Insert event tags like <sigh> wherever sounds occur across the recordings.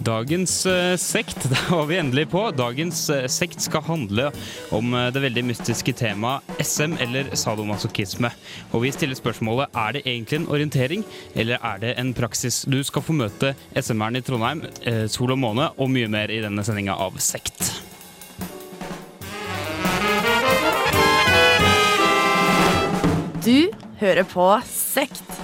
Dagens eh, sekt, <laughs> der var vi endelig på. Dagens eh, sekt skal handle om eh, det veldig mystiske temaet SM eller sadomasochisme. Og vi stiller spørsmålet er det egentlig en orientering, eller er det en praksis? Du skal få møte SM-eren i Trondheim, eh, Sol og måne, og mye mer i denne sendinga av Sekt. Du hører på. Sekt.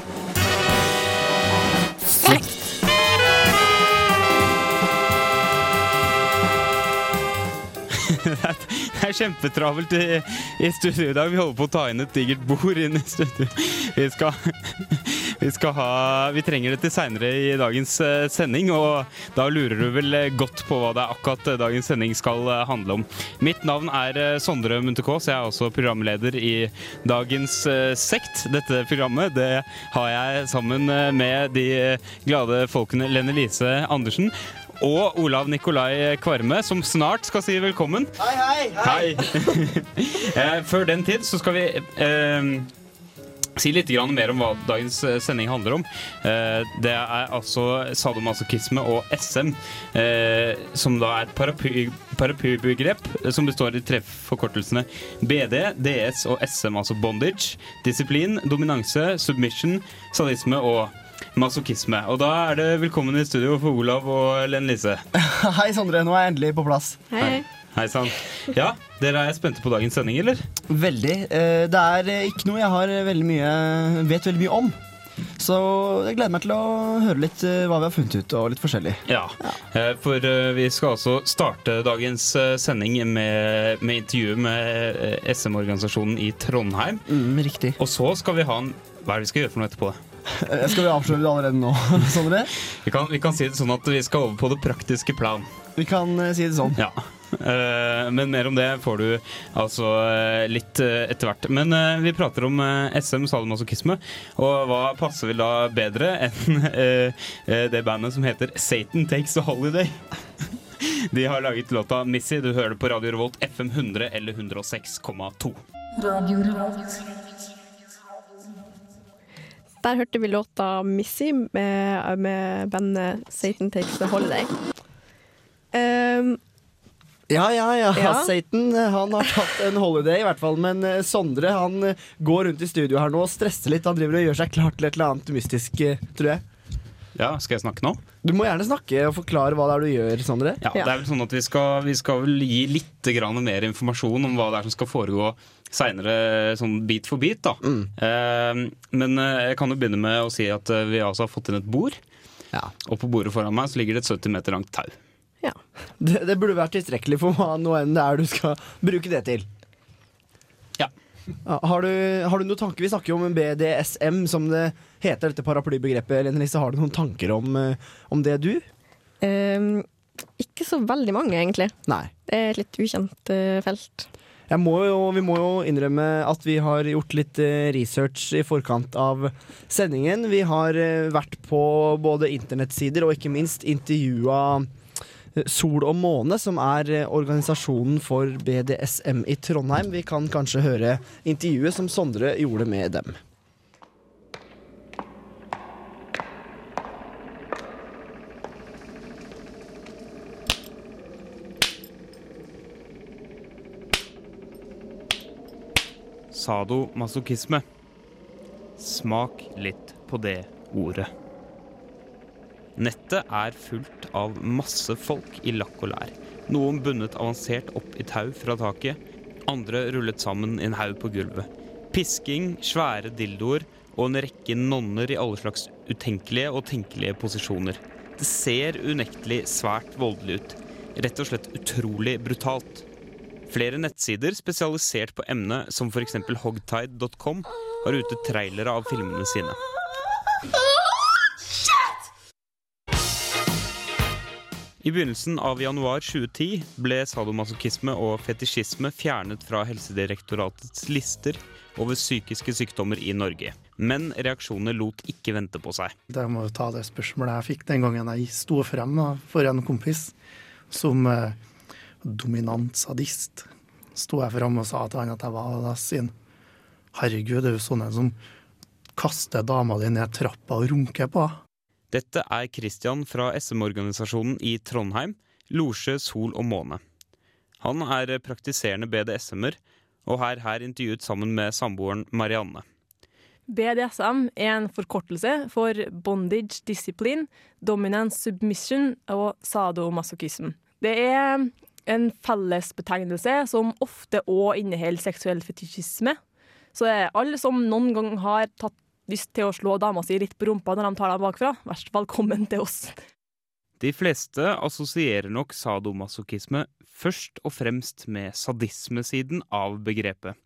Det er kjempetravelt i, i studio i dag. Vi holder på å ta inn et digert bord inn i studio. Vi skal, vi skal ha Vi trenger det til seinere i dagens eh, sending, og da lurer du vel eh, godt på hva det er akkurat eh, dagens sending skal handle om. Mitt navn er Sondre Munthe-Kaas. Jeg er også programleder i dagens Sekt. Dette programmet det har jeg sammen med de glade folkene Lene Lise Andersen og Olav Nikolai Kvarme, som snart skal si velkommen. Hei, hei, Hei! hei. <laughs> Før den tid så skal vi eh, si litt grann mer om hva dagens eh, sending handler om. Eh, det er altså sadomasochisme og SM, eh, som da er et paraply, paraplybegrep eh, som består i treffforkortelsene BD, DS og SM, altså bondage, disiplin, dominanse, submission, sadisme og masochisme. Og da er det velkommen i studio for Olav og Len Lise. <laughs> Hei, Sondre. Nå er jeg endelig på plass. Hei. Hei sann. Ja, dere er spente på dagens sending, eller? Veldig. Eh, Det er eh, ikke noe jeg har eh, veldig mye, vet veldig mye om. Så jeg gleder meg til å høre litt hva vi har funnet ut, og litt forskjellig. Ja, eh, for vi skal altså starte dagens sending med, med intervju med SM-organisasjonen i Trondheim. Mm, riktig. Og så skal vi ha en Hva er det vi skal gjøre for noe etterpå? Eh, Skal vi avsløre det allerede nå, <laughs> Sondre? Vi kan, vi kan si det sånn at vi skal over på det praktiske plan. Vi kan eh, si det sånn. Ja. Eh, men mer om det får du altså eh, litt eh, etter hvert. Men eh, vi prater om eh, SM, sadomasochisme, og hva passer vel da bedre enn <laughs> eh, eh, det bandet som heter Satan Takes a Holiday? <laughs> De har laget låta 'Missy'. Du hører det på Radio Revolt FM 100 eller 106,2. Der hørte vi låta 'Missy' med, med bandet Satan Takes The Holiday. Um, Ja, ja, ja. Ja. Satan han har tatt en holiday, i hvert fall. Men eh, Sondre han eh, går rundt i studio her nå og stresser litt. Han driver og gjør seg klar til et eller annet mystisk, eh, tror jeg. Ja, skal jeg snakke nå? Du må gjerne snakke og forklare hva det er du gjør, Sondre. Ja, Ja. det er vel sånn at Vi skal, vi skal vel gi litt grann mer informasjon om hva det er som skal foregå seinere, sånn bit for bit. da eh, Men eh, jeg kan jo begynne med å si at eh, vi altså har fått inn et bord. Ja. Og på bordet foran meg så ligger det et 70 meter langt tau. ja. Det, det burde vært tilstrekkelig for hva nå enn det er du skal bruke det til. Har du, har du noen tanker? Vi snakker jo om BDSM, som det heter, dette paraplybegrepet. Lise, har du noen tanker om, eh, om det, du? Um, ikke så veldig mange, egentlig. Nei. Det er et litt ukjent uh, felt. Må jo, vi må jo innrømme at vi har gjort litt eh, research i forkant av sendingen. Vi har vært på både internettsider og ikke minst intervjua Sol og måne, som er eh, organisasjonen for BDSM i Trondheim. Vi kan kanskje høre intervjuet som Sondre gjorde med dem. Sadomasochisme. Smak litt på det ordet. Nettet er fullt av masse folk i lakk og lær. Noen bundet avansert opp i tau fra taket, andre rullet sammen i en haug på gulvet. Pisking, svære dildoer og en rekke nonner i alle slags utenkelige og tenkelige posisjoner. Det ser unektelig svært voldelig ut. Rett og slett utrolig brutalt. Flere nettsider spesialisert på emnet, som f.eks. hogtide.com, har ute trailere av filmene sine. I begynnelsen av januar 2010 ble sadomasochisme og fetisjisme fjernet fra Helsedirektoratets lister over psykiske sykdommer i Norge. Men reaksjonene lot ikke vente på seg. Jeg må ta det spørsmålet jeg fikk den gangen jeg sto frem for en kompis som eh, dominant sadist. Sto jeg frem og sa til han at jeg var sin. Herregud, det er jo sånne som kaster dama di ned trappa og runker på henne. Dette er Christian fra SM-organisasjonen i Trondheim, Losje, Sol og Måne. Han er praktiserende BDSM-er, og er her intervjuet sammen med samboeren Marianne. BDSM er en forkortelse for bondage discipline, dominance submission og sadomasochism. Det er en fellesbetegnelse som ofte òg inneholder seksuell fetisjisme. Så alle som noen gang har tatt lyst til å slå dama si litt på rumpa når de tar deg bakfra, vær velkommen til oss. De fleste assosierer nok sadomasochisme først og fremst med sadismesiden av begrepet.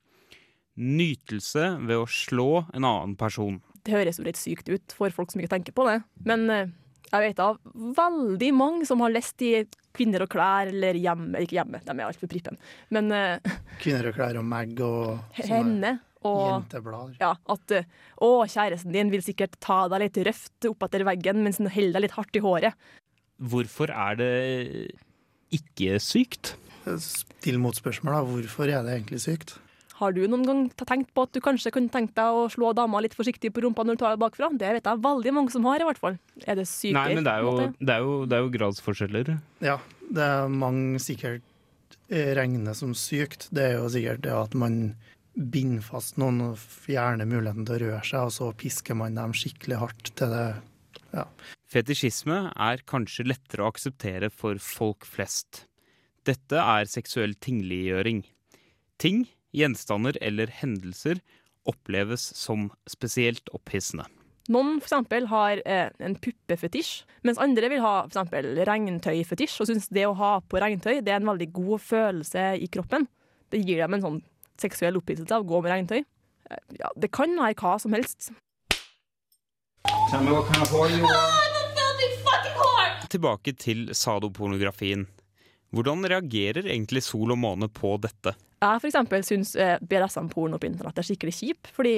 Nytelse ved å slå en annen person. Det høres jo litt sykt ut for folk som ikke tenker på det, men eh, jeg vet av veldig mange som har lest i Kvinner og klær eller Hjemme, ikke Hjemme, de er altfor prippen, men uh, Kvinner og klær og Mag og Henne. Og ja, at uh, å, kjæresten din vil sikkert ta deg litt røft opp etter veggen mens den holder deg litt hardt i håret. Hvorfor er det ikke sykt? Still motspørsmål, da. Hvorfor er det egentlig sykt? Har du noen gang tenkt på at du kanskje kunne tenkt deg å slå dama litt forsiktig på rumpa når du tar deg bakfra? Det vet jeg veldig mange som har, i hvert fall. Er det sykere? Nei, men det er, jo, det, er jo, det er jo gradsforskjeller. Ja, det er mange sikkert eh, regner som sykt. Det er jo sikkert det at man binder fast noen og fjerner muligheten til å røre seg, og så pisker man dem skikkelig hardt til det Fetisjisme er kanskje lettere å akseptere for folk flest. Dette er seksuell tingliggjøring. Ting, gjenstander eller hendelser oppleves som spesielt opphissende. Noen for eksempel, har eh, en puppefetisj, mens andre vil ha for eksempel, regntøyfetisj og syns det å ha på regntøy det er en veldig god følelse i kroppen. Det gir dem en sånn seksuell opphisselse av å gå med regntøy. Ja, det kan være hva som helst. Tilbake til sadopornografien. Hvordan reagerer egentlig Sol og Måne på dette? Jeg for eksempel syns eh, BDSM-porno på internett er skikkelig kjip, fordi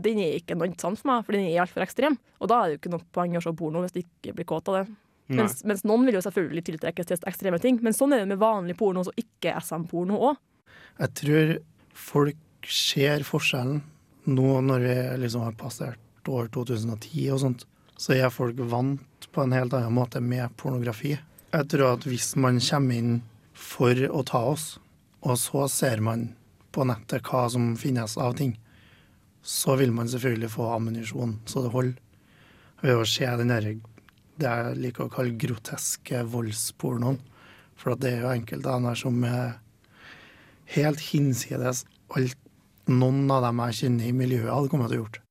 den er ikke noe sant for meg, fordi den er altfor ekstrem. Og da er det jo ikke noe poeng å se porno hvis du ikke blir kåt av det. Mens, mens noen vil jo selvfølgelig tiltrekkes til ekstreme ting, men sånn er det med vanlig porno så ikke SM-porno òg. Jeg tror folk ser forskjellen nå når vi liksom har passert år 2010 og sånt. Så er folk vant på en helt annen måte med pornografi. Jeg tror at hvis man kommer inn for å ta oss, og så ser man på nettet hva som finnes av ting, så vil man selvfølgelig få ammunisjon så det holder. Ved å se den der, det jeg liker å kalle groteske voldspornoen. For det er jo enkelte av dem som er helt hinsides alt noen av dem jeg kjenner i miljøet hadde kommet til å gjort.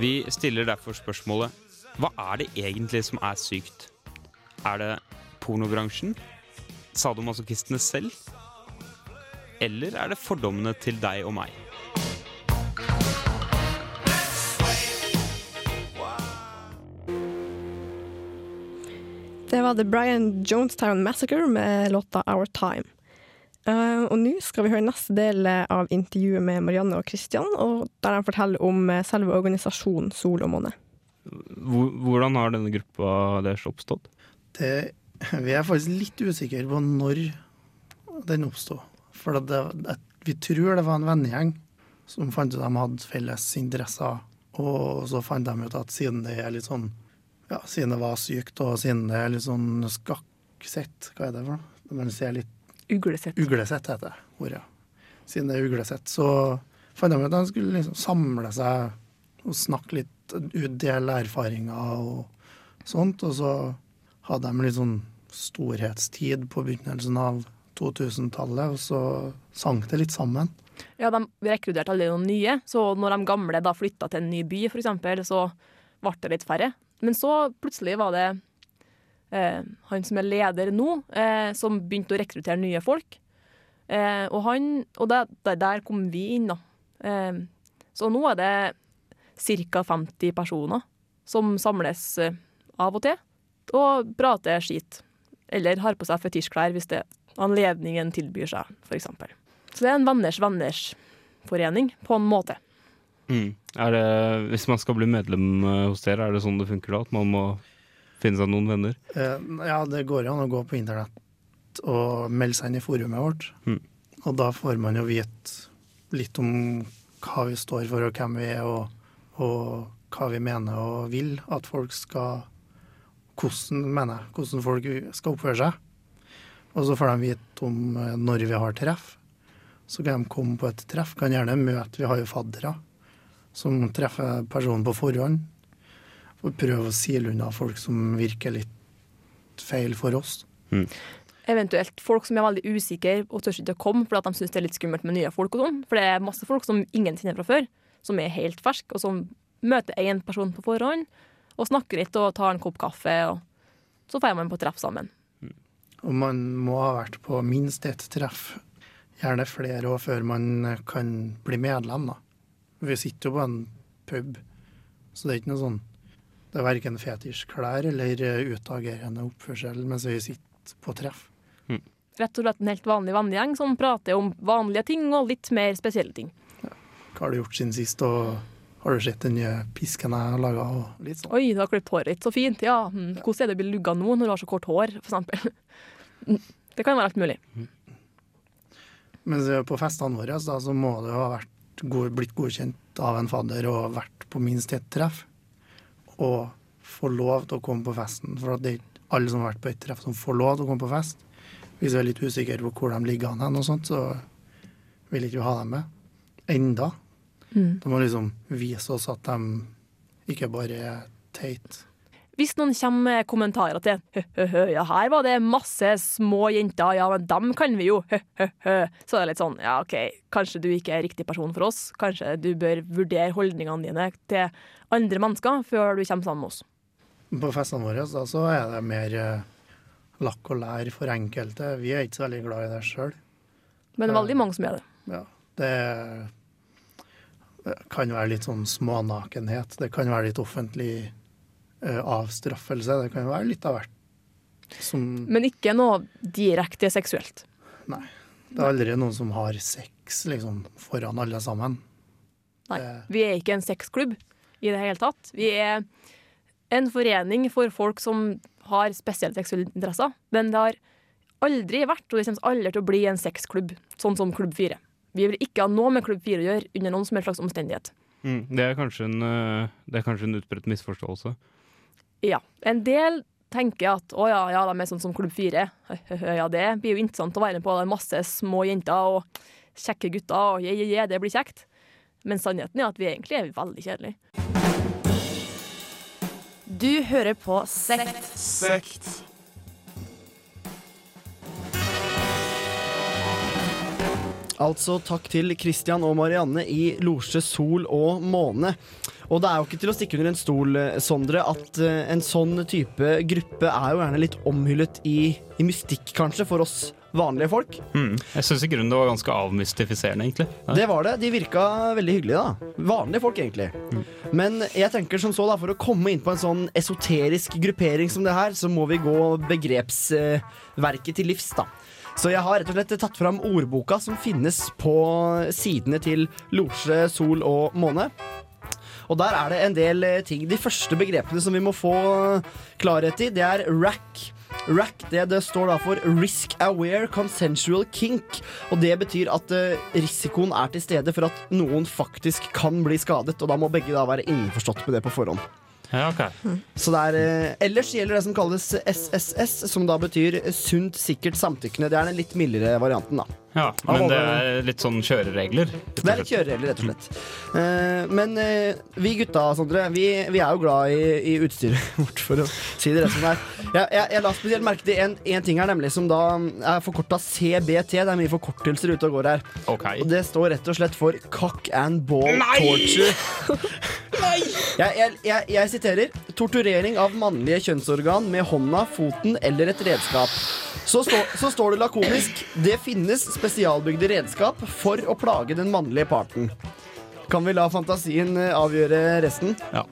Vi stiller derfor spørsmålet hva er det egentlig som er sykt? Er det pornobransjen? Sadomasochistene selv? Eller er det fordommene til deg og meg? Var The Brian Jonestown Massacre med låta Our Time. Uh, og nå skal vi høre neste del av intervjuet med Marianne og Christian, og der de forteller om eh, selve organisasjonen Sol og måne. Hvordan har denne gruppa deres oppstått? Det, vi er faktisk litt usikre på når den oppsto. For det, det, vi tror det var en vennegjeng som fant ut at de hadde felles interesser. Og så fant de ut at siden det er litt sånn Ja, siden det var sykt, og er litt sånn skakksett Hva er det for noe? Man ser litt Uglesett. Uglesett heter det ordet. Siden det er uglesett, så fant de ut at de skulle liksom samle seg og snakke litt, ut- dele erfaringer og sånt. Og så hadde de litt sånn storhetstid på begynnelsen av 2000-tallet, og så sank det litt sammen. Ja, de rekrutterte alle noen nye, så når de gamle da flytta til en ny by, eksempel, så ble det litt færre. Men så plutselig var det eh, han som er leder nå, eh, som begynte å rekruttere nye folk. Eh, og han, og der, der, kom vi inn, da. Eh, så nå er det ca. 50 personer som samles eh, av og til og prater skit. Eller har på seg fetisjklær hvis det anledningen tilbyr seg, f.eks. Så det er en venners venners forening, på en måte. Mm. Er det, hvis man skal bli medlem eh, hos dere, er det sånn det funker da? At man må finne seg noen venner? Eh, ja, det går jo an å gå på internett og melde seg inn i forumet vårt. Mm. Og da får man jo vite litt om hva vi står for, og hvem vi er, og, og hva vi mener og vil at folk skal Hvordan mener jeg, hvordan folk skal oppføre seg. Og så får de vite om eh, når vi har treff. Så kan de komme på et treff. Kan gjerne møte Vi har jo faddere som treffer personen på forhånd. Og prøve å sile unna folk som virker litt feil for oss. Eventuelt folk som er veldig usikre og tør ikke å komme fordi at de syns det er litt skummelt med nye folk. og sånn. For det er masse folk som ingen kjenner fra før, som er helt ferske, og som møter én person på forhånd og snakker litt og tar en kopp kaffe. og Så drar man på treff sammen. Og man må ha vært på minst ett treff, gjerne flere år, før man kan bli medlem. da. Vi sitter jo på en pub, så det er ikke noe sånn Det er verken fetisjklær eller eh, utagerende oppførsel mens vi sitter på treff. Rett og slett en helt vanlig vennegjeng som prater om vanlige ting og litt mer spesielle ting. Hva har du gjort siden sist, og har du sett den nye pisken jeg har laga? Sånn. Oi, du har klippet håret ditt så fint. Ja, hm, hvordan er det å bli lugga nå når du har så kort hår, for eksempel? <laughs> Det kan være alt mulig. Mens på festene våre da, så må det jo ha vært blitt godkjent av en fadder og vært på minst ett treff. Og få lov til å komme på festen. For det er ikke alle som har vært på ett treff, som får lov til å komme på fest. Hvis vi er litt usikre på hvor de ligger an, og sånt, så vil ikke vi ha dem med. Enda. Mm. De må liksom vise oss at de ikke bare er teit. Hvis noen kommer med kommentarer til hø-hø-hø, ja, her var det masse små jenter, ja, men dem kan vi jo, hø-hø-hø, så er det litt sånn, ja, OK, kanskje du ikke er riktig person for oss. Kanskje du bør vurdere holdningene dine til andre mennesker før du kommer sammen med oss. På festene våre da, så er det mer uh, lakk og lær for enkelte. Vi er ikke så veldig glad i det sjøl. Men det er veldig mange som er det. Ja, det, det kan være litt sånn smånakenhet. Det kan være litt offentlig avstraffelse. Det kan jo være litt av hvert. Som Men ikke noe direkte seksuelt. Nei. Det er aldri noen som har sex liksom, foran alle sammen. Nei. Vi er ikke en sexklubb i det hele tatt. Vi er en forening for folk som har spesielle seksuelle interesser. Men det har aldri vært, og det kommer aldri til å bli, en sexklubb, sånn som Klubb 4. Vi vil ikke ha noe med Klubb 4 å gjøre under noen som helst slags omstendighet. Mm, det, er kanskje en, øh, det er kanskje en utbredt misforståelse. Ja. En del tenker at å ja, ja, de er sånn som Klubb 4. Ja, det blir jo interessant å være med på. Det er masse små jenter og kjekke gutter, og je, je, je, det blir kjekt. Men sannheten er at vi egentlig er veldig kjedelige. Du hører på Sekt. Altså takk til Christian og Marianne i Losje Sol og Måne. Og det er jo ikke til å stikke under en stol, eh, Sondre, at eh, en sånn type gruppe er jo gjerne litt omhyllet i, i mystikk, kanskje, for oss vanlige folk. Mm. Jeg syns i grunnen det var ganske avmystifiserende, egentlig. Ja. Det var det. De virka veldig hyggelige, da. Vanlige folk, egentlig. Men jeg tenker som så, da, for å komme inn på en sånn esoterisk gruppering som det her, så må vi gå begrepsverket til livs, da. Så jeg har rett og slett tatt fram ordboka som finnes på sidene til Losje, Sol og Måne. Og der er det en del eh, ting. De første begrepene som vi må få klarhet i, det er rack. Rack det, det står da for Risk Aware Consensual Kink. Og det betyr at eh, risikoen er til stede for at noen faktisk kan bli skadet. Og da må begge da være innforstått med det på forhånd. Ja, okay. Så det er, eh, ellers gjelder det som kalles SSS, som da betyr sunt, sikkert, samtykkende. Det er den litt mildere varianten, da. Ja, men det er litt sånn kjøreregler. Det er litt kjøreregler, rett og slett. Eh, men eh, vi gutta, Sondre, vi, vi er jo glad i, i utstyret <laughs> vårt, for å si det rett som det er. Jeg, jeg, jeg la spesielt merke til en, en ting her, nemlig som da er forkorta CBT. Det er mye forkortelser ute og går her. Okay. Og det står rett og slett for cock and ball torture. <laughs> Jeg, jeg, jeg, jeg siterer torturering av mannlige kjønnsorgan med hånda, foten eller et redskap. Så, stå, så står det lakonisk det finnes spesialbygde redskap for å plage den mannlige parten. Kan vi la fantasien eh, avgjøre resten? Ja.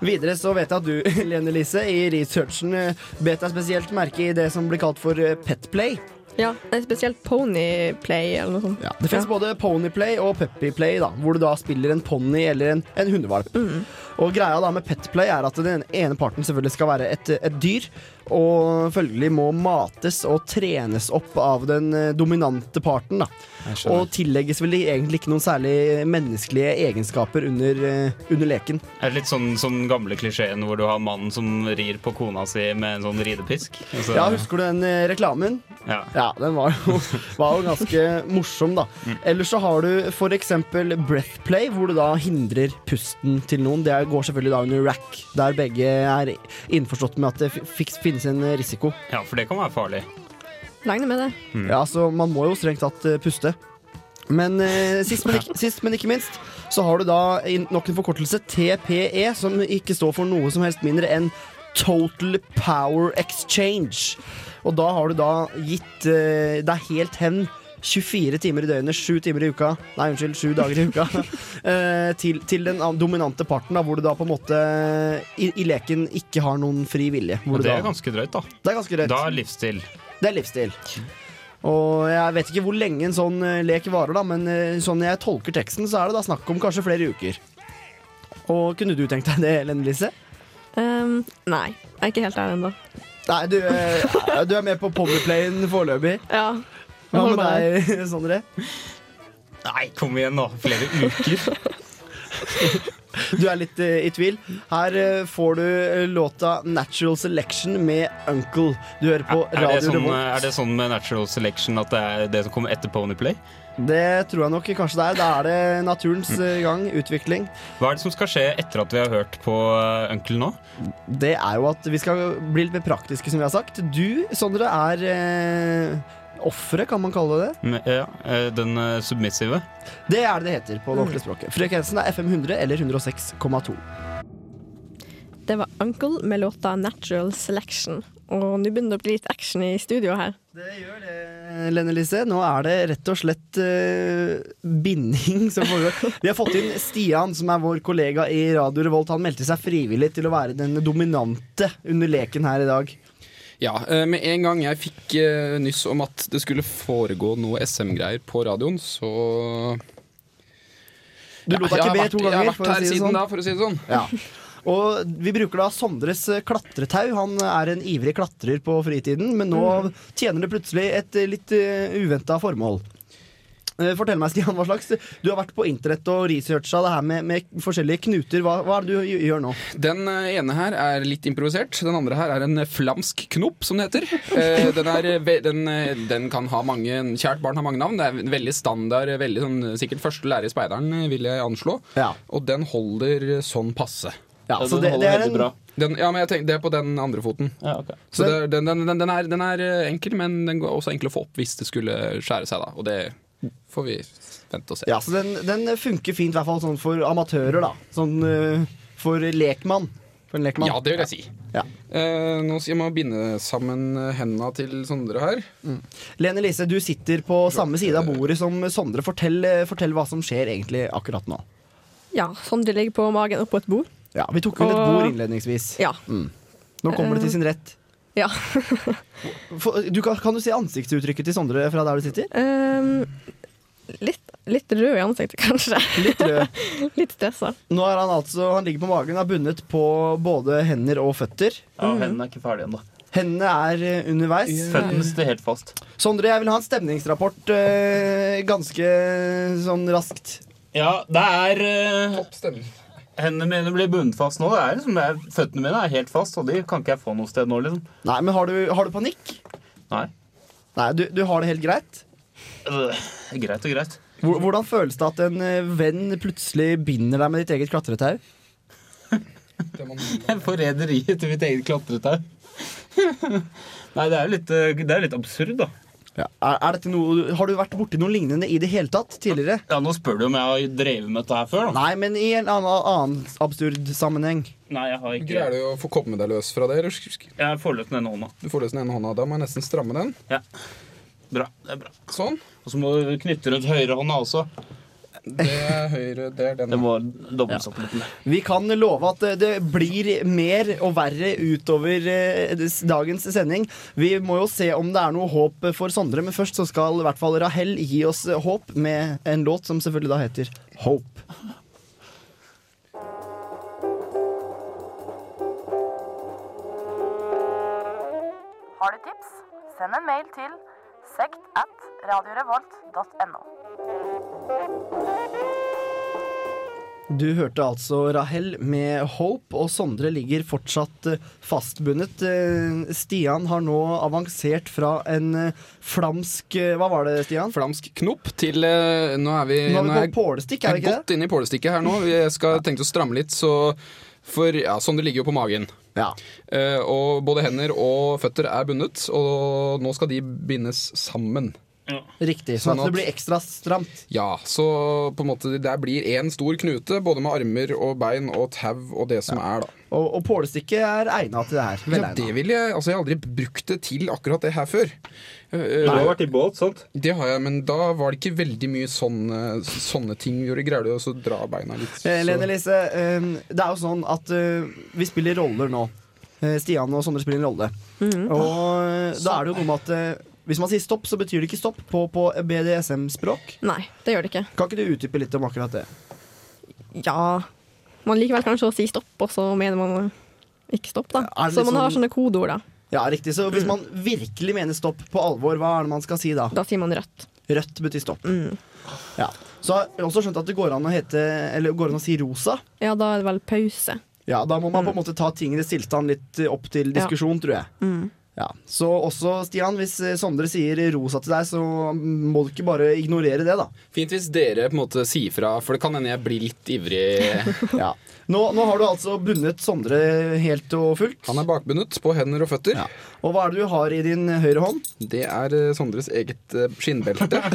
Videre så vet jeg at du, <laughs> Lene Lise, i researchen eh, bet deg spesielt merke i det som blir kalt for eh, petplay. Ja, en spesielt ponyplay eller noe sånt. Det finnes både ponyplay og puppyplay, da, hvor du da spiller en ponni eller en, en hundevalp. Og greia da med petplay er at den ene parten selvfølgelig skal være et, et dyr, og følgelig må mates og trenes opp av den eh, dominante parten. da. Og tillegges vel egentlig ikke noen særlig menneskelige egenskaper under, eh, under leken. Det er litt sånn sånn gamle klisjeen hvor du har mannen som rir på kona si med en sånn ridepisk. Altså, Ja, Husker du den eh, reklamen? ja. Ja, den var jo, <laughs> var jo ganske morsom, da. Ellers så har du for eksempel breathplay, hvor du da hindrer pusten til noen. Det går selvfølgelig da under rack, der begge er innforstått med at det finnes en risiko. ja, for det kan være farlig. Regner med det. Ja, så man må jo strengt tatt eh, puste. Men eh, sist, men ikke, <laughs> sist, men ikke minst, så har du da nok en forkortelse, TPE, som ikke står for noe som helst mindre enn Total Power Exchange. Og da har du da gitt eh, deg helt hen 24 timer i døgnet, 7 timer i uka Nei, unnskyld, 7 dager i uka. <laughs> eh, til, til den dominante parten, da, hvor du da på en måte i, i leken ikke har noen fri vilje. Hvor Og du det da, er ganske drøyt, da. det er ganske drøyt. Da er livsstil. Det er livsstil. Og jeg vet ikke hvor lenge en sånn eh, lek varer, da, men eh, sånn jeg tolker teksten, så er det da snakk om kanskje flere uker. Og kunne du tenkt deg det, Lene Lise? Um, nei, jeg er ikke helt der ennå. Nei, du, eh, du er med på Powerplayen foreløpig. Ja. Hva med deg, <laughs> Sondre? Nei, kom igjen, nå. Flere uker. Du er litt uh, i tvil. Her uh, får du uh, låta 'Natural Selection' med Uncle. Du hører på Er det, Radio sånn, Revolt. er det sånn med natural selection at det er det som kommer etter Ponyplay? Det tror jeg nok kanskje det er. Da er det naturens gang, utvikling. Hva er det som skal skje etter at vi har hørt på uh, Uncle nå? Det er jo at vi skal bli litt mer praktiske, som vi har sagt. Du, Sondre, er offeret, kan man kalle det. Med, ja, eh, den eh, submissive. Det er det det heter på det ordentlige språket. Frekvensen er FM 100 eller 106,2. Det var Uncle med låta 'Natural Selection'. Og nå begynner det å bli litt action i studio her. Det gjør det, Lene Lise. Nå er det rett og slett uh, binding som foregår. Vi har fått inn Stian, som er vår kollega i Radio Revolt. Han meldte seg frivillig til å være den dominante under leken her i dag. Ja, eh, med en gang jeg fikk eh, nyss om at det skulle foregå noe SM-greier på radioen, så Du lot deg ikke be to to Jeg ganger, har vært her si siden sånn. da, for å si det sånn. Ja. Og vi bruker da Sondres eh, klatretau. Han er en ivrig klatrer på fritiden, men nå tjener det plutselig et litt uventa formål. Eh, Fortell meg, Stian, hva slags Du har vært på internett og researcha det her med, med forskjellige knuter. Hva, hva er det du gjør nå? Den eh, ene her er litt improvisert. Den andre her er en flamsk knop, som det heter. Eh, den, er, eh, den, eh, den kan ha mange Kjært barn har mange navn. Det er veldig standard, veldig sånn, sikkert første lærer i speideren, eh, vil jeg anslå. Ja, Og den holder eh, sånn passe. ja så det, det er en Den, ja, men jeg tenker, Det er på den andre foten. Så det, den, den, den, den, er, den er eh, enkel, men den går også enkel å få opp hvis det skulle skjære seg. da Og det får vi vente og se. Ja, så den, den funker fint, i hvert fall sånn for amatører, da. Sånn uh, for lekmann. For en lekmann. Ja, det vil jeg si. Ja. Uh, nå skal jeg må binde sammen henda hendene til Sondre her. Lene Lise, du sitter på samme side av bordet som Sondre. Fortell, eh, fortell hva som skjer egentlig akkurat nå. Ja, Sondre ligger på magen oppå et bord. Ja, Vi tok vel et bord innledningsvis. Ja. Nå kommer det til sin rett. ja. <laughs> Du, kan, kan du se ansiktsuttrykket til Sondre fra der du sitter? Um, litt, litt rød i ansiktet, kanskje. Litt rød. <laughs> Litt stressa. Nå er han altså Han ligger på magen, er bundet på både hender og føtter. Ja, hendene er ikke ferdige ennå. Hendene er eh, underveis. Føttene sitter helt fast. Sondre, jeg vil ha en stemningsrapport eh, ganske sånn raskt. Ja, det er eh, Topp stemning. Hendene mine blir bundet fast nå. Det er liksom, det er, føttene mine er helt fast, og de kan ikke jeg få noe sted nå, liksom. Nei, men har du, har du panikk? Nei. Nei, du, du har det helt greit? Øh, greit og greit. Hvordan føles det at en eh, venn plutselig binder deg med ditt eget klatretau? <laughs> Forræderiet til mitt eget klatretau. <laughs> Nei, det er jo litt, eh, det er litt absurd, da. Ja. Er, er dette noe, har du vært borti noe lignende i det hele tatt tidligere? Ja, Nå spør du om jeg har drevet med dette her før, da. Nei, men i en annen, annen absurd sammenheng. Nei, jeg har ikke Greier du å få komme deg løs fra det? eller? Jeg får løs den ene hånda. Du får løs den ene hånda. Da må jeg nesten stramme den. Bra. det er bra. Sånn. Og så må du knytte rundt høyrehånda også. Det er høyre, det er den. Det må dobles opp litt. Vi kan love at det blir mer og verre utover eh, dagens sending. Vi må jo se om det er noe håp for Sondre, men først så skal i hvert fall Rahel gi oss håp med en låt som selvfølgelig da heter Hope. Har du tips? Send en mail til sekt at radiorevolt.no. Du hørte altså Rahel med Hope, og Sondre ligger fortsatt eh, fastbundet. Eh, Stian har nå avansert fra en eh, flamsk Hva var det, Stian? Flamsk knopp til Nå er vi, Nå er vi nå på pålestikk, er jeg vi ikke godt inne i pålestikket her nå. Vi <laughs> skal tenke å stramme litt, så For ja, Sondre ligger jo på magen. Ja. Og både hender og føtter er bundet, og nå skal de bindes sammen. Riktig. Sånn Sånn at det blir ekstra stramt. Ja, så på en måte det blir én stor knute, både med armer og bein og tau og det som er, da. Og, og pålestikket er egna til det her. Ja, det vil jeg, altså jeg har aldri brukt det til akkurat det her før. Eh, Du har vært i båt, sant? Det har jeg, men da var det ikke veldig mye sånne, sånne ting vi gjorde. Greide å så dra beina litt. Eh, så- Lene Lise, eh, det er jo sånn at eh, vi spiller roller nå. Eh, Stian og Sondre spiller en rolle. Og eh, da er det jo noe med at eh, hvis man sier stopp, så betyr det ikke stopp på, på BDSM-språk. Nei, det gjør det ikke. Kan ikke du utdype litt om akkurat det? Ja Man liker vel kanskje å si stopp, og så mener man ikke stopp, da. Så man har sånn- sånne kodeord, da. Ja, riktig. Så hvis man virkelig mener stopp på alvor, hva er det man skal si da? Da sier man rødt. Rødt betyr stopp. Mm. Ja. Så jeg har også skjønt at det går an å hete Eller går an å si rosa. Ja, da er det vel pause. Ja, Da må man på en måte ta tingenes tilstand litt opp til diskusjon, tror jeg. Ja. Så også, Stian, hvis eh, Sondre sier rosa til deg, så må du ikke bare ignorere det, da. Fint hvis dere på en måte sier fra, for det kan hende jeg blir litt ivrig. <laughs> Ja. Nå, nå har du altså bundet Sondre helt og fullt. Han er bakbundet på hender og føtter. Ja. Og hva er det du har i din høyre hånd? Det er eh, Sondres eget eh, skinnbelte. <laughs>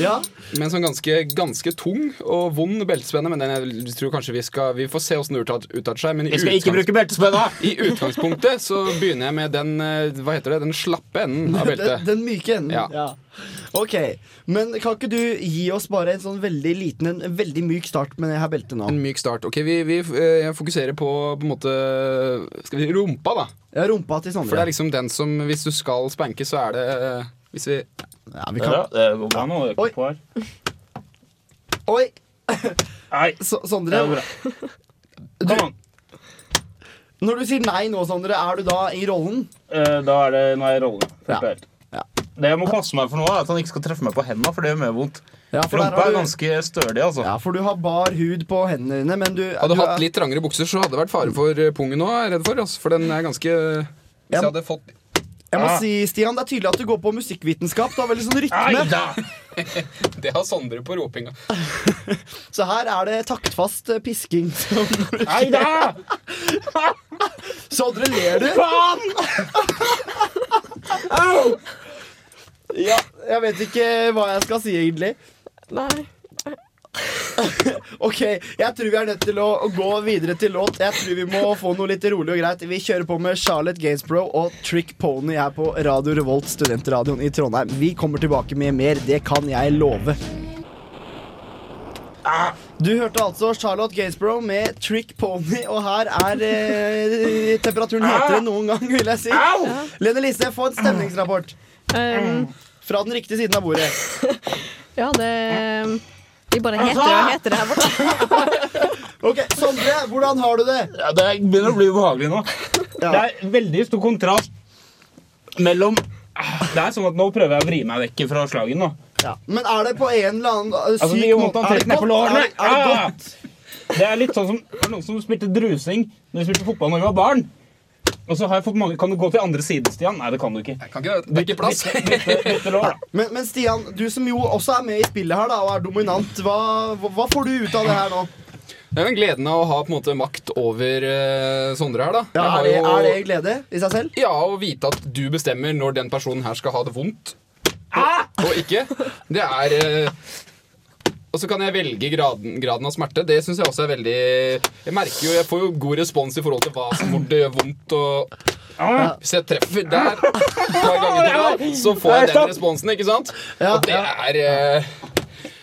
Ja. Med en sånn ganske, ganske tung og vond beltespenne. Men den jeg tror kanskje vi skal Vi får se åssen det utarter seg. Men i, <laughs> i utgangspunktet så begynner jeg med den eh, Hva heter det? Den slappe enden av <laughs> beltet. den myke enden. Ja. Ok, Men kan ikke du gi oss bare en sånn veldig liten, en veldig myk start med det her beltet nå? En myk start. Ok, Vi, vi eh, jeg fokuserer på på en måte Skal vi si rumpa, da. Ja, rumpa til Sondre. For det er liksom den som Hvis du skal spanke, så er det eh, Hvis vi Ja, vi Ja, kan. det går bra nå. er Oi. på her. Oi! Nei, <laughs> Så, det Sondre, er bra. Kom an. når du sier nei nå, Sondre, er du da i rollen? Eh, Da er det Nå er jeg i rollen. Ja. Helt. Det jeg må passe meg for nå, er at han ikke skal treffe meg på hendene, for det gjør mer vondt. Ja, for, Rumpa er ganske stødig, altså. ja, for du har bar hud på hendene dine, men du Hadde du hatt er- litt trangere bukser, så hadde det vært fare for eh, pungen òg, er jeg redd for. Altså, for den er ganske Hvis jeg hadde fått Jeg må Ah. si, Stian, det er tydelig at du går på musikkvitenskap. Du har veldig sånn rytme. <laughs> Det har Sondre på ropinga. <laughs> Så her er det taktfast eh, pisking. Nei da! <laughs> Sondre, ler du? Faen! Ja, jeg vet ikke hva jeg skal si, egentlig. Nei. <laughs> Ok, jeg tror vi er nødt til å, gå videre til låt. Jeg tror vi må få noe litt rolig og greit. Vi kjører på med Charlotte Gainsborough og Trick Pony her på Radio Revolt, studentradioen i Trondheim. Vi kommer tilbake med mer, det kan jeg love. Du hørte altså Charlotte Gainsborough med Trick Pony, og her er eh, temperaturen hetere enn noen gang, vil jeg si. Lene Lise, få en stemningsrapport Um, fra den riktige siden av bordet. <laughs> ja, det Vi bare heter det og heter det her borte. <laughs> Ok, Sondre, hvordan har du det? Ja, det begynner å bli ubehagelig nå. Ja. Det er veldig stor kontrast mellom Det er sånn at Nå prøver jeg å vri meg vekk fra slagen. nå Ja. Men er det på en eller annen syk Altså, det gjør vondt måte ned på lårene. Er, det- er det Ah! godt? Det er litt sånn som det er noen som spilte drusing Når vi spilte fotball da vi var barn. Og så har jeg fått mange Kan du gå til andre siden, Stian? Nei, det kan du ikke. Kan ikke det? Det er ikke plass. Bytte, bytte, bytte lår, da. <laughs> Men, men Stian, du som jo også er med i spillet her da, og er dominant, hva, hva, får du ut av det her nå? Det er jo en gleden av å ha på en måte makt over uh, Sondre her, da. Ja, er, det, jo- er det glede i seg selv? Ja, å vite at du bestemmer når den personen her skal ha det vondt og ikke. Det er eh, Og så kan jeg velge graden, graden av smerte. Det syns jeg også er veldig Jeg merker jo, jeg får jo god respons i forhold til hva som hvor det gjør vondt. Og hvis jeg treffer der et par ganger til så får jeg den responsen, ikke sant? Og det er eh,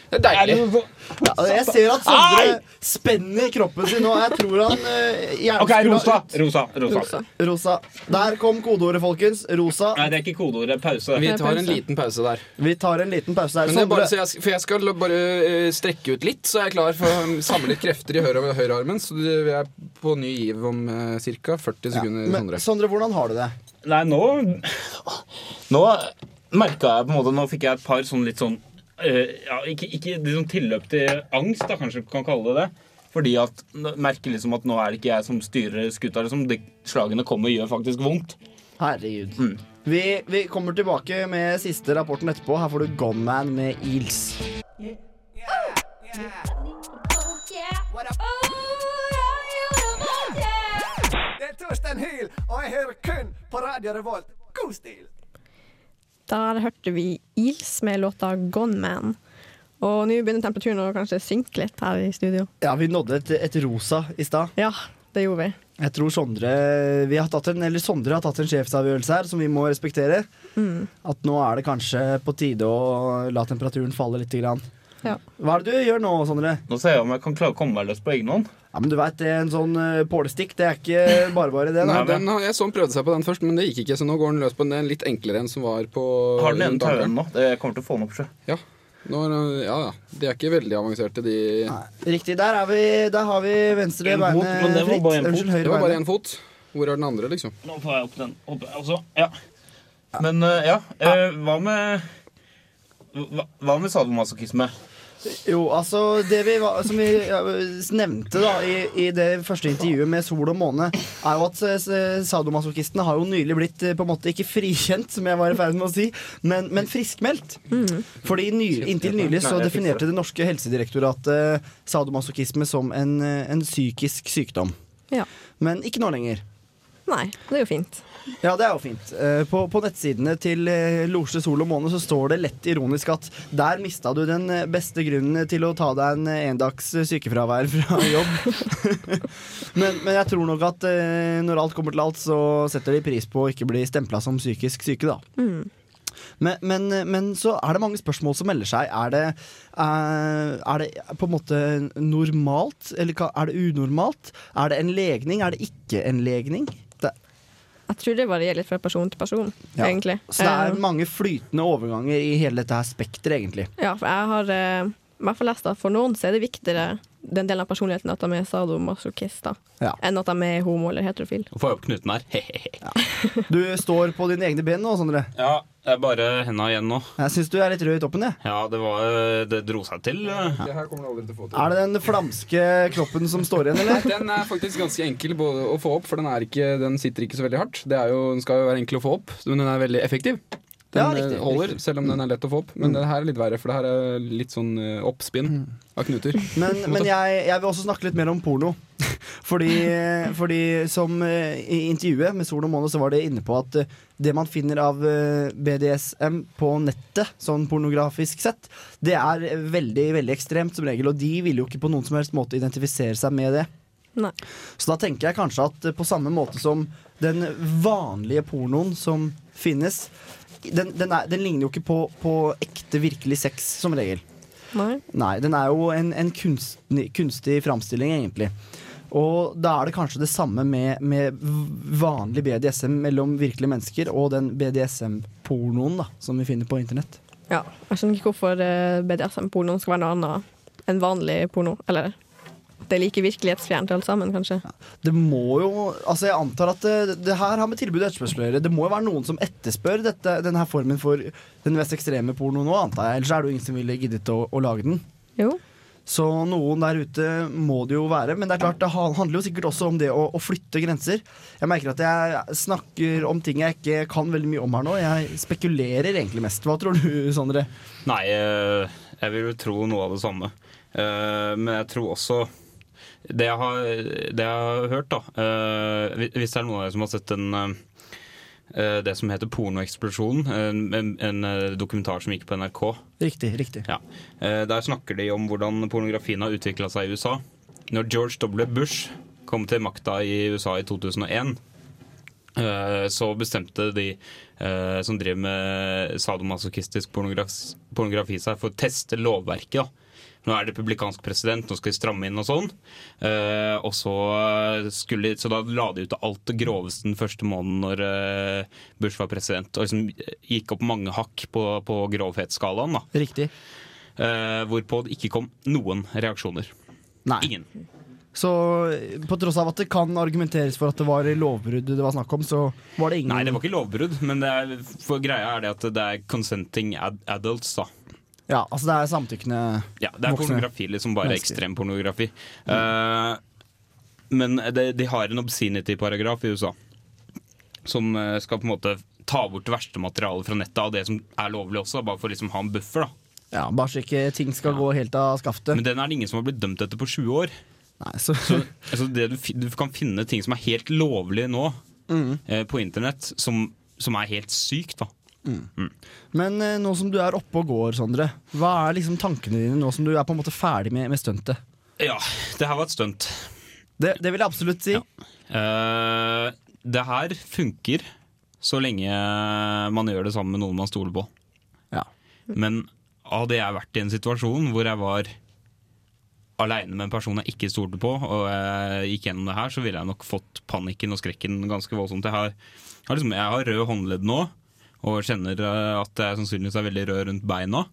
Det er deilig. Ja, jeg ser at Sondre spenner kroppen sin nå. Jeg tror han eh, gjerne OK, skulle rosa. Rosa. rosa. Rosa. Rosa. Der kom kodeordet, folkens. Rosa. Nei, det er ikke kodeordet. Pause. Vi tar en liten pause der. Vi tar en liten pause der. Men er bare, så jeg, for jeg skal bare eh, strekke ut litt, så jeg er klar for å samle litt krefter i høyre, høyrearmen. Så vi er på ny giv om uh, ca. 40 sekunder. men, Sondre. Sondre, hvordan har du det? Nei, nå Nå merka jeg på en måte Nå fikk jeg et par sånn litt sånn ja, Ikke, ikke liksom tilløp til angst, da, kanskje vi kan kalle det det. Fordi at merker liksom at nå er det ikke jeg som styrer skuta. Liksom. De slagene kommer gjør faktisk vondt. Herregud. Mm. Vi, vi kommer tilbake med siste rapporten etterpå. Her får du Gunman med Eels. Det er Torstein Hyl, og jeg hører kun på Radio Revolt. God stil! Der hørte vi Eels med låta 'Gone Man'. Og nå begynner temperaturen å kanskje synke litt her i studio. Ja, vi nådde et, et rosa i stad. Ja, det gjorde vi. Jeg tror Sondre vi har en, eller Sondre har tatt en sjefsavgjørelse her som vi må respektere. Mm. At nå er det kanskje på tide å la temperaturen falle litt. Grann. Ja. Hva er det du gjør nå, Sondre? Nå ser jeg om jeg kan klare å komme meg løs på egen hånd. Ja, men du vet, det er En sånn uh, pålestikk, det er ikke bare bare det. Nei, den, har- jeg så han prøvde seg på den først, men det gikk ikke. Så nå går han løs på den litt enklere enn som var på Har den ene tauen nå. Det kommer til å få den opp sjø. Ja. Nå er, ja, ja. De er ikke veldig avanserte, de. Nei, Riktig. Der, er vi, der har vi venstre En fot, men det var bare en fot. Unnskyld, Det var bare beinet. én fot. Hvor er den andre, liksom? Nå får jeg opp den. Opp, altså, ja. Men uh, ja, uh, hva med hva, hva med sadomasochisme? Jo, altså Det vi, som vi nevnte da i, i det første intervjuet med Sol og måne, er jo at eh, sadomasochistene har jo nylig blitt eh, på en måte ikke frikjent, som jeg var i ferd med å si, men, men friskmeldt. Fordi ny, Inntil nylig så definerte det norske helsedirektoratet sadomasochisme som en, eh, en psykisk sykdom. Ja. Men ikke nå lenger. Nei, det er jo fint. Ja, det er jo fint. Eh, På, på nettsidene til eh, Losje Sol og Måne så står det lett ironisk at der mista du den eh, beste grunnen til å ta deg en endags sykefravær <laughs> fra jobb. <laughs> men, men jeg tror nok at når alt kommer til alt, så setter de pris på å ikke bli stempla som psykisk syke, da. Mm. Men, men, men så er det mange spørsmål som melder seg. Er det, er det på en måte normalt, eller er det unormalt? Er det en legning? Er det ikke en legning? Jeg tror det varierer litt fra person til person, Ja. egentlig. Så det er Eh, mange flytende overganger i hele dette her spekteret, egentlig. Ja, for jeg har eh, i hvert fall lest at for noen så er det viktigere den delen av personligheten at de er sadomasochister, Ja. enn at de er homo eller heterofil. Få opp knuten her. <laughs> Du står på dine egne ben nå, Sondre. ja, det er bare henda igjen nå. Jeg syns du er litt rød i toppen, jeg. Ja, det var Det dro seg til. eh. Det her kommer du aldri til å få til. Er det den flamske kroppen som står igjen, eller? <laughs> Den er faktisk ganske enkel både å få opp, for den, er ikke, den sitter ikke så veldig hardt. Det er jo, den skal jo være enkel å få opp, men den er veldig effektiv. Den Ja, riktig, eh, holder, riktig. selv om den er lett å få opp. Men det her er litt verre, for det her er litt sånn eh, oppspinn av knuter. Men, men jeg, jeg vil også snakke litt mer om porno. Fordi, fordi som eh, i intervjuet med Sol og måne så var det inne på at eh, det man finner av eh, BDSM på nettet, sånn pornografisk sett, det er veldig veldig ekstremt som regel. Og de vil jo ikke på noen som helst måte identifisere seg med det. Nei. Så da tenker jeg kanskje at på samme måte som den vanlige pornoen som finnes, den, den, er, den ligner jo ikke på, på ekte, virkelig sex som regel. Nei. Nei, den er jo en, en kunstig, kunstig framstilling, egentlig. Og da er det kanskje det samme med, med vanlig BDSM mellom virkelige mennesker og den BDSM-pornoen som vi finner på internett. Ja. Jeg skjønner ikke hvorfor eh, BDSM-pornoen skal være noe annet enn vanlig porno. Eller det er like virkelighetsfjernt alt sammen, kanskje. Det må jo Altså, jeg antar at det, det her har med tilbud og etterspørsel å gjøre. Det må jo være noen som etterspør dette, denne formen for den mest ekstreme pornoen nå, antar jeg. Ellers er det jo ingen som ville giddet å, å lage den. Så noen der ute må det jo være. Men det er klart, det handler jo sikkert også om det å, å flytte grenser. Jeg merker at jeg snakker om ting jeg ikke kan veldig mye om her nå. Jeg spekulerer egentlig mest. Hva tror du, Sondre? Nei, eh, jeg vil jo tro noe av det samme. Eh, Men jeg tror også Det jeg har, det jeg har hørt, da eh, Hvis det er noen av dere som har sett eh, det som heter Pornoeksplosjonen, en, en, eh, dokumentar som gikk på NRK. Riktig, riktig. Ja. Eh, Der snakker de om hvordan pornografien har utvikla seg i USA. Når George W. Bush kom til makta i USA i 2001, eh, så bestemte de eh, som driver med sadomasochistisk pornografi, pornografi seg for å teste lovverket. da. Nå er det republikansk president, nå skal de stramme inn og sånn. Uh, og så, skulle, så da la de ut alt det groveste den første måneden når uh, Bush var president. Og liksom gikk opp mange hakk på, på grovhetsskalaen. da. Riktig. Uh, hvorpå det ikke kom noen reaksjoner. Nei. Ingen. Så på tross av at det kan argumenteres for at det var lovbrudd det var snakk om, så var det ingen Nei, det var ikke lovbrudd, men det er, greia er det at det er consenting ad adults, da. Ja, altså det er samtykkende Ja, det er pornografi, liksom bare mennesker. ekstrem pornografi. Eh, men de, de har en obscenity-paragraf i USA som eh, skal på en måte ta bort det verste materialet fra nettet av det som er lovlig også, bare for liksom å ha en buffer. da. Ja, Bare så ikke ting skal gå helt av skaftet. Men den er det ingen som har blitt dømt etter på 20 år. Nei, så, Så altså, det du, du kan finne ting som er helt lovlig nå Mm. eh, på internett, som, som er helt sykt. da. Men eh, nå som du er oppe og går, Sondre, hva er liksom tankene dine nå som du er på en måte ferdig med, med stuntet? Ja, det her var et stunt. Det, det vil jeg absolutt si. Eh, det her funker så lenge man gjør det sammen med noen man stoler på. Ja. Men hadde jeg vært i en situasjon hvor jeg var aleine med en person jeg ikke stolte på, og jeg gikk gjennom det her, så ville jeg nok fått panikken og skrekken ganske voldsomt. Jeg har, jeg har, liksom, jeg har rød håndledd nå, og kjenner eh, at jeg sannsynligvis er veldig rød rundt beina.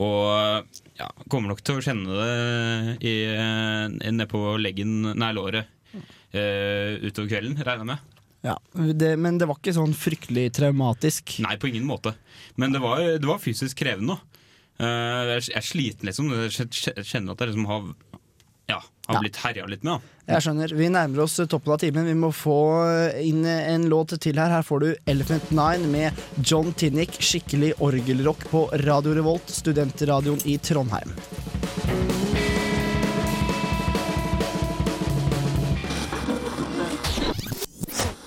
Og ja, kommer nok til å kjenne det eh, nedpå leggen, nei, låret uh, utover kvelden, regner jeg med. Ja, det, Men det var ikke sånn fryktelig traumatisk. Nei, på ingen måte. Men det var, det var fysisk krevende. Uh, jeg jeg er sliten, liksom. Jeg kjenner at jeg liksom har, ja, har Ja. blitt herja litt med. Da. Jeg skjønner. Vi nærmer oss toppen av timen. Vi må få inn en låt til her. Her får du Elephant Nine med John Tinnick, skikkelig orgelrock på Radio Revolt, studentradioen i Trondheim.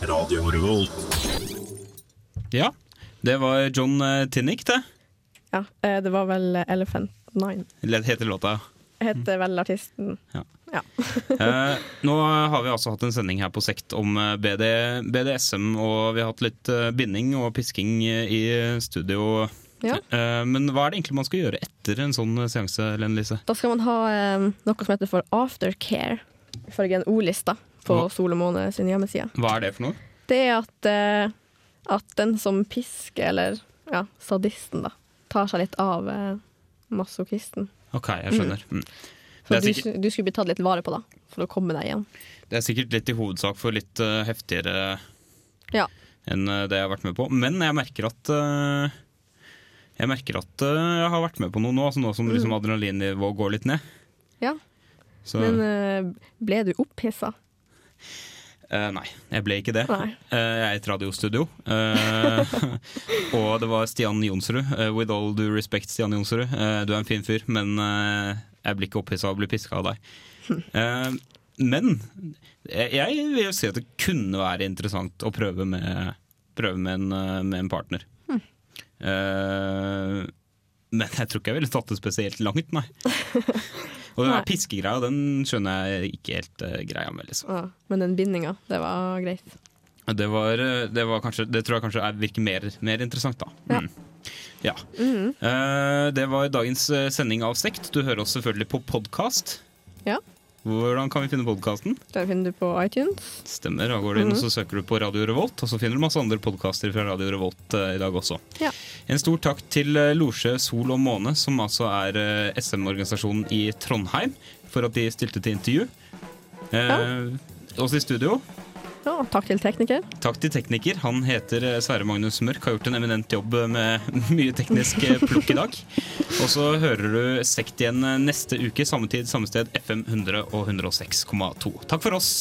Radio Revolt. Ja, det var John eh, Tinnick, det. Ja, eh, det var vel Elephant Nine. Eller Heter låta. Heter vel artisten. <laughs> Eh, nå har vi altså hatt en sending her på Sekt om eh, BD, BDSM, og vi har hatt litt eh, binding og pisking i studio. Ja. Eh, men hva er det egentlig man skal gjøre etter en sånn seanse, Lene Lise? Da skal man ha eh, noe som heter for aftercare, ifølge en ordliste på Hva? Sol og Måne sin hjemmeside. Hva er det for noe? Det er at, eh, at den som pisker, eller ja, sadisten, da, tar seg litt av masochisten. Ok, jeg skjønner. Mm. Så er du, sikkert- du skulle bli tatt litt vare på, da, for å komme deg igjen. Det er sikkert litt i hovedsak for litt uh, heftigere Ja. enn uh, det jeg har vært med på. Men jeg merker at uh, Jeg merker at jeg har vært med på noe nå, altså nå som liksom adrenalinnivået går litt ned. Ja. Så Men ble du opphissa? Eh, nei, jeg ble ikke det. Eh, jeg er i et radiostudio. Uh, <laughs> og det var Stian Jonsrud. with all due respect, Stian Jonsrud. du er en fin fyr, men jeg blir ikke opphissa av å bli piska av deg. <laughs> Men jeg, vil si at det kunne være interessant å prøve med, prøve med, en, med en partner. Eh, men jeg tror ikke jeg ville tatt det spesielt langt, nei. <laughs> Og den piskegreia, den skjønner jeg ikke helt uh, greia med, liksom. Ja, men den bindinga, det var greit. Det, var, eh, det, var kanskje, det tror jeg kanskje er, virker mer, mer interessant, da. Ja. Mm. -hmm. uh, det var dagens sending av Sekt. Du hører oss selvfølgelig på podkast. Ja. Hvordan kan vi finne podkasten? Den finner du på iTunes. Stemmer. Da går du inn og så søker du på Radio Revolt, og så finner du masse andre podkaster fra Radio Revolt uh, i dag også. Ja. En stor takk til eh, Losje Sol og Måne, som altså er uh, SM-organisasjonen i Trondheim, for at de stilte til intervju. Eh, Oss i studio. Ja, takk til tekniker. Takk til tekniker. Han heter eh, Sverre Magnus Mørk, har gjort en eminent jobb eh, med <laughs> mye teknisk eh, plukk i dag. Og så hører du Sekt igjen neste uke, samme tid, samme sted, FM 100 og 106,2. Takk for oss.